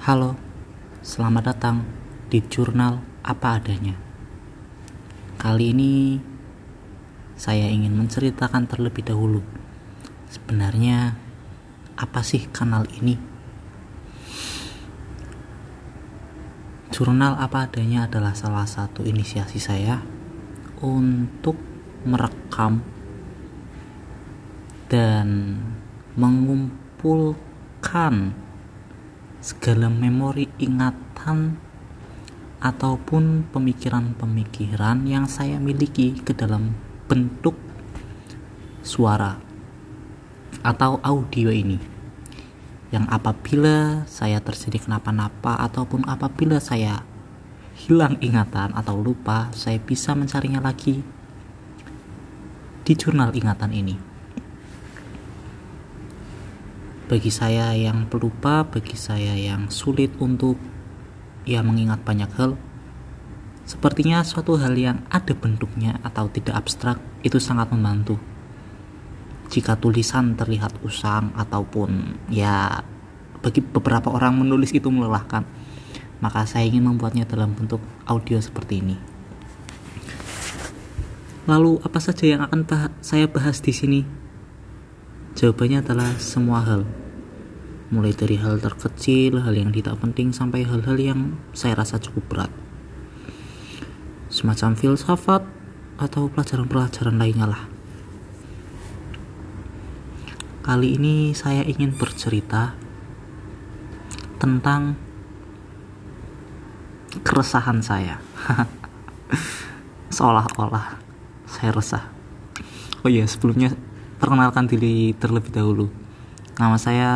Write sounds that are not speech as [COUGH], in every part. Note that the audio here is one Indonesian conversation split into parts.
Halo, selamat datang di jurnal apa adanya. Kali ini saya ingin menceritakan terlebih dahulu. Sebenarnya apa sih kanal ini? Jurnal apa adanya adalah salah satu inisiasi saya untuk merekam dan mengumpulkan segala memori ingatan ataupun pemikiran-pemikiran yang saya miliki ke dalam bentuk suara atau audio ini. Yang apabila saya terjadi kenapa-napa ataupun apabila saya hilang ingatan atau lupa saya bisa mencarinya lagi di jurnal ingatan ini bagi saya yang pelupa, bagi saya yang sulit untuk ya mengingat banyak hal, sepertinya suatu hal yang ada bentuknya atau tidak abstrak itu sangat membantu. Jika tulisan terlihat usang ataupun ya bagi beberapa orang menulis itu melelahkan, maka saya ingin membuatnya dalam bentuk audio seperti ini. Lalu apa saja yang akan saya bahas di sini? Jawabannya adalah semua hal mulai dari hal terkecil, hal yang tidak penting sampai hal-hal yang saya rasa cukup berat. Semacam filsafat atau pelajaran-pelajaran lainnya lah. Kali ini saya ingin bercerita tentang keresahan saya. [LAUGHS] Seolah-olah saya resah. Oh iya, sebelumnya perkenalkan diri terlebih dahulu. Nama saya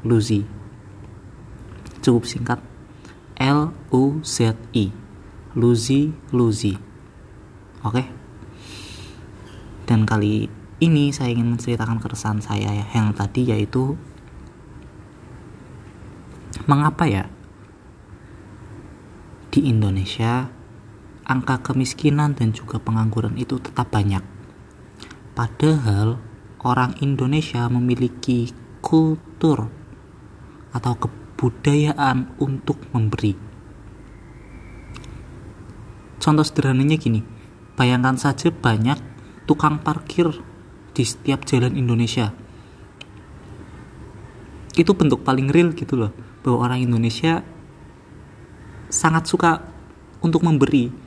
Luzi. Cukup singkat. L U Z I. Luzi Luzi. Oke. Dan kali ini saya ingin menceritakan keresahan saya ya, yang tadi yaitu mengapa ya di Indonesia angka kemiskinan dan juga pengangguran itu tetap banyak. Padahal orang Indonesia memiliki kultur atau kebudayaan untuk memberi. Contoh sederhananya gini, bayangkan saja banyak tukang parkir di setiap jalan Indonesia. Itu bentuk paling real gitu loh, bahwa orang Indonesia sangat suka untuk memberi.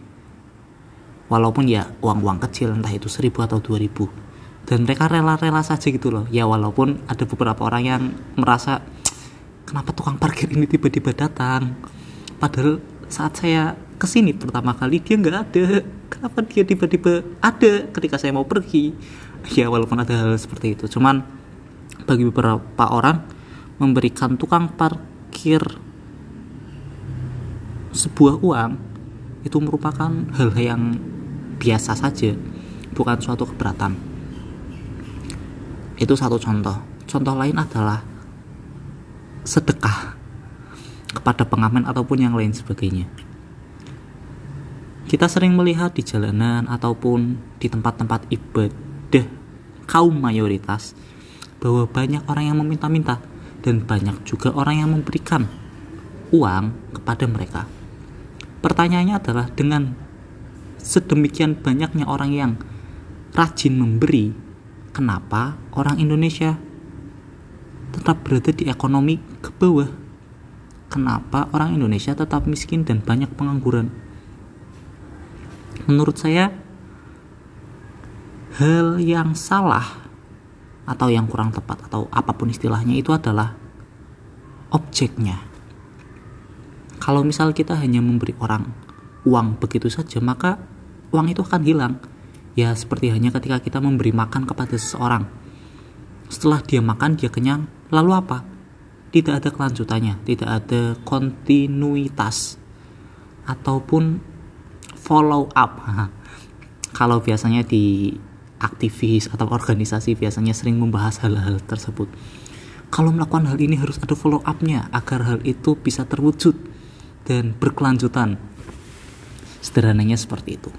Walaupun ya uang-uang kecil entah itu seribu atau dua ribu. Dan mereka rela-rela saja gitu loh. Ya walaupun ada beberapa orang yang merasa kenapa tukang parkir ini tiba-tiba datang? Padahal saat saya ke sini pertama kali dia nggak ada. Kenapa dia tiba-tiba ada ketika saya mau pergi? Ya walaupun ada hal seperti itu. Cuman bagi beberapa orang memberikan tukang parkir sebuah uang itu merupakan hal yang biasa saja bukan suatu keberatan itu satu contoh contoh lain adalah sedekah kepada pengamen ataupun yang lain sebagainya. Kita sering melihat di jalanan ataupun di tempat-tempat ibadah kaum mayoritas bahwa banyak orang yang meminta-minta dan banyak juga orang yang memberikan uang kepada mereka. Pertanyaannya adalah dengan sedemikian banyaknya orang yang rajin memberi, kenapa orang Indonesia tetap berada di ekonomi ke bawah. Kenapa orang Indonesia tetap miskin dan banyak pengangguran? Menurut saya, hal yang salah atau yang kurang tepat atau apa pun istilahnya itu adalah objeknya. Kalau misal kita hanya memberi orang uang begitu saja, maka uang itu akan hilang. Ya seperti hanya ketika kita memberi makan kepada seseorang. Setelah dia makan, dia kenyang, Lalu apa? Tidak ada kelanjutannya, tidak ada kontinuitas ataupun follow up. [LAUGHS] Kalau biasanya di aktivis atau organisasi biasanya sering membahas hal-hal tersebut. Kalau melakukan hal ini harus ada follow up-nya agar hal itu bisa terwujud dan berkelanjutan. Sederhananya seperti itu.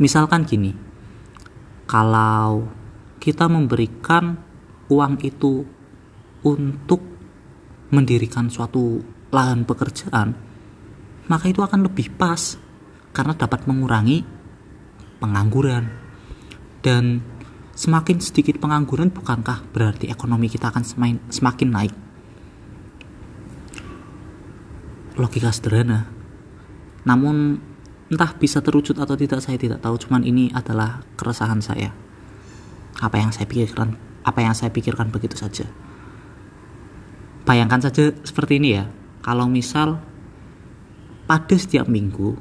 Misalkan gini, kalau kita memberikan uang itu untuk mendirikan suatu lahan pekerjaan maka itu akan lebih pas karena dapat mengurangi pengangguran. Dan semakin sedikit pengangguran bukankah berarti ekonomi kita akan semakin naik? Logika sederhana. Namun entah bisa terwujud atau tidak saya tidak tahu. Cuman ini adalah keresahan saya. Apa yang saya pikirkan apa yang saya pikirkan begitu saja. Bayangkan saja seperti ini ya. Kalau misal pada setiap minggu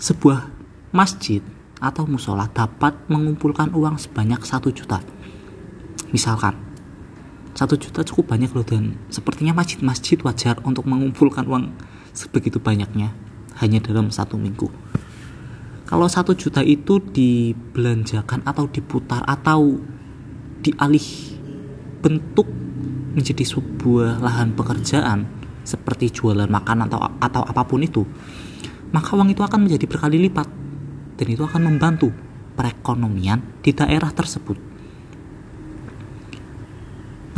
sebuah masjid atau musola dapat mengumpulkan uang sebanyak satu juta. Misalkan satu juta cukup banyak loh dan sepertinya masjid-masjid wajar untuk mengumpulkan uang sebegitu banyaknya hanya dalam satu minggu kalau satu juta itu dibelanjakan atau diputar atau dialih bentuk menjadi sebuah lahan pekerjaan seperti jualan makan atau atau apa pun itu maka uang itu akan menjadi berkali lipat dan itu akan membantu perekonomian di daerah tersebut.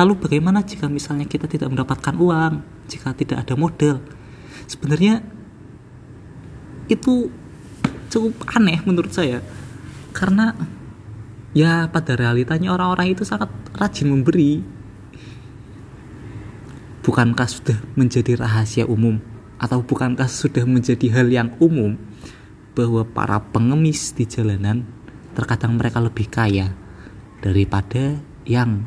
Lalu bagaimana jika misalnya kita tidak mendapatkan uang, jika tidak ada modal? Sebenarnya itu cukup aneh menurut saya. Karena ya pada realitanya orang-orang itu sangat rajin memberi. Bukankah sudah menjadi rahasia umum atau bukankah sudah menjadi hal yang umum bahwa para pengemis di jalanan terkadang mereka lebih kaya daripada yang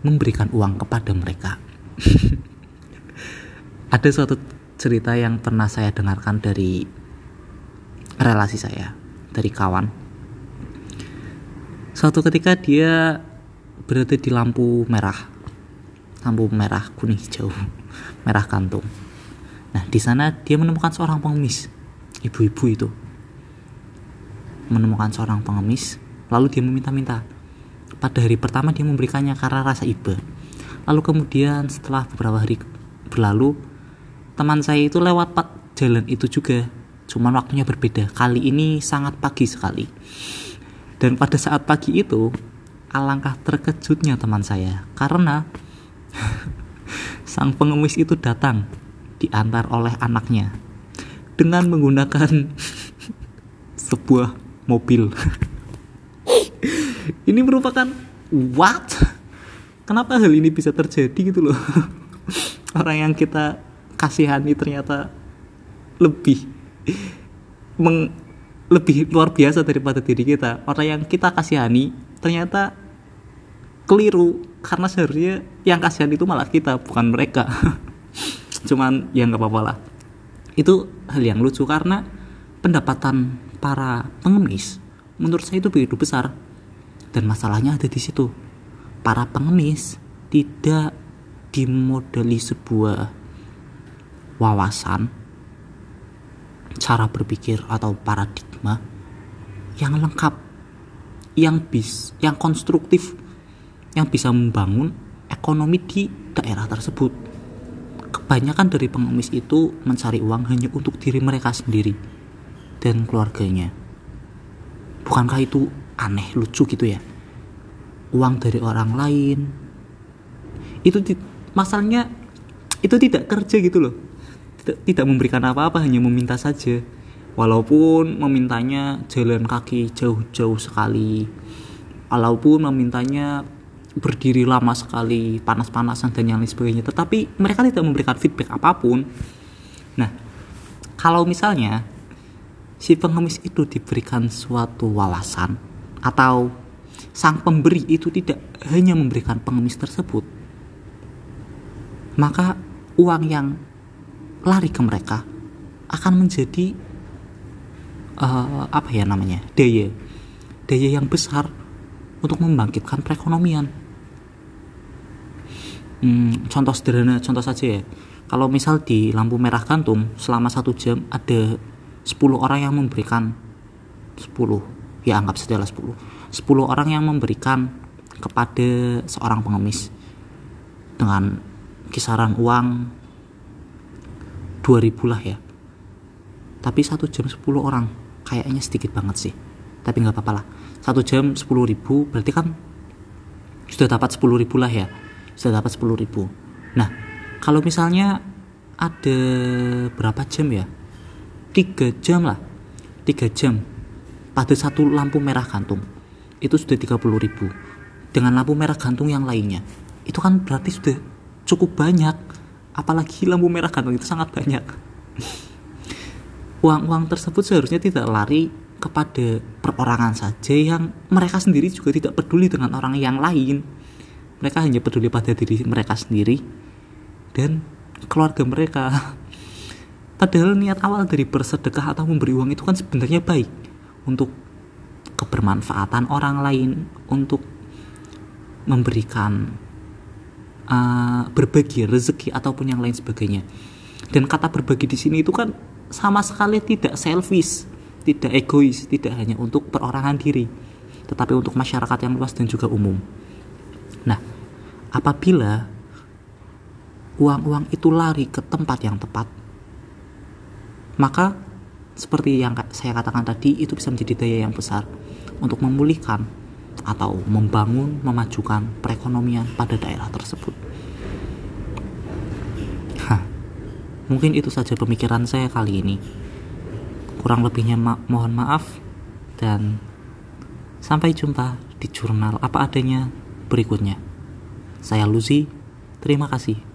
memberikan uang kepada mereka. [LAUGHS] Ada suatu cerita yang pernah saya dengarkan dari relasi saya, dari kawan. Suatu ketika dia berada di lampu merah, lampu merah kuning hijau, [LAUGHS] merah kantung Nah, di sana dia menemukan seorang pengemis, ibu-ibu itu. Menemukan seorang pengemis, lalu dia meminta-minta. Pada hari pertama dia memberikannya karena rasa iba. Lalu kemudian setelah beberapa hari berlalu, teman saya itu lewat pak jalan itu juga. Cuman waktunya berbeda. Kali ini sangat pagi sekali. Dan pada saat pagi itu, alangkah terkejutnya teman saya karena [LAUGHS] sang pengemis itu datang diantar oleh anaknya dengan menggunakan [LAUGHS] sebuah mobil. [LAUGHS] ini merupakan what? Kenapa hal ini bisa terjadi gitu loh? Orang yang kita kasihani ternyata lebih meng, lebih luar biasa daripada diri kita. Orang yang kita kasihani ternyata keliru karena seharusnya yang kasihan itu malah kita bukan mereka. [LAUGHS] cuman ya nggak apa-apa lah itu hal yang lucu karena pendapatan para pengemis menurut saya itu begitu besar dan masalahnya ada di situ para pengemis tidak dimodali sebuah wawasan cara berpikir atau paradigma yang lengkap yang bis yang konstruktif yang bisa membangun ekonomi di daerah tersebut kebanyakan dari pengemis itu mencari uang hanya untuk diri mereka sendiri dan keluarganya. Bukankah itu aneh, lucu gitu ya? Uang dari orang lain. Itu masalahnya itu tidak kerja gitu loh. Tidak, memberikan apa-apa, hanya meminta saja. Walaupun memintanya jalan kaki jauh-jauh sekali. Walaupun memintanya berdiri lama sekali panas-panasan dan yang lain sebagainya tetapi mereka tidak memberikan feedback apa pun nah kalau misalnya si pengemis itu diberikan suatu wawasan atau sang pemberi itu tidak hanya memberikan pengemis tersebut maka uang yang lari ke mereka akan menjadi uh, apa ya namanya daya daya yang besar untuk membangkitkan perekonomian. Hmm, contoh sederhana contoh saja ya. Kalau misal di lampu merah kantung selama satu jam ada 10 orang yang memberikan 10 ya anggap saja 10 10 orang yang memberikan kepada seorang pengemis dengan kisaran uang 2000 lah ya. Tapi satu jam 10 orang kayaknya sedikit banget sih. Tapi nggak apa-apa lah. Satu jam 10 ribu berarti kan sudah dapat 10 ribu lah ya. Sudah dapat 10 ribu. Nah kalau misalnya ada berapa jam ya? Tiga jam lah. Tiga jam. Pada satu lampu merah gantung itu sudah 30 ribu. Dengan lampu merah gantung yang lainnya itu kan berarti sudah cukup banyak apalagi lampu merah gantung itu sangat banyak. Uang-uang tersebut seharusnya tidak lari kepada perorangan saja yang mereka sendiri juga tidak peduli dengan orang yang lain. Mereka hanya peduli pada diri mereka sendiri dan keluarga mereka. Padahal niat awal dari bersedekah atau memberi uang itu kan sebenarnya baik untuk kebermanfaatan orang lain untuk memberikan uh, berbagi rezeki ataupun yang lain sebagainya. Dan kata berbagi di sini itu kan sama sekali tidak selfish tidak egois tidak hanya untuk perorangan diri tetapi untuk masyarakat yang luas dan juga umum. Nah apabila uang-uang itu lari ke tempat yang tepat maka seperti yang saya katakan tadi itu bisa menjadi daya yang besar untuk memulihkan atau membangun, memajukan perekonomian pada daerah tersebut. Hah, mungkin itu saja pemikiran saya kali ini. Kurang lebihnya ma mohon maaf dan sampai jumpa di jurnal apa adanya berikutnya. Saya Lucy, terima kasih.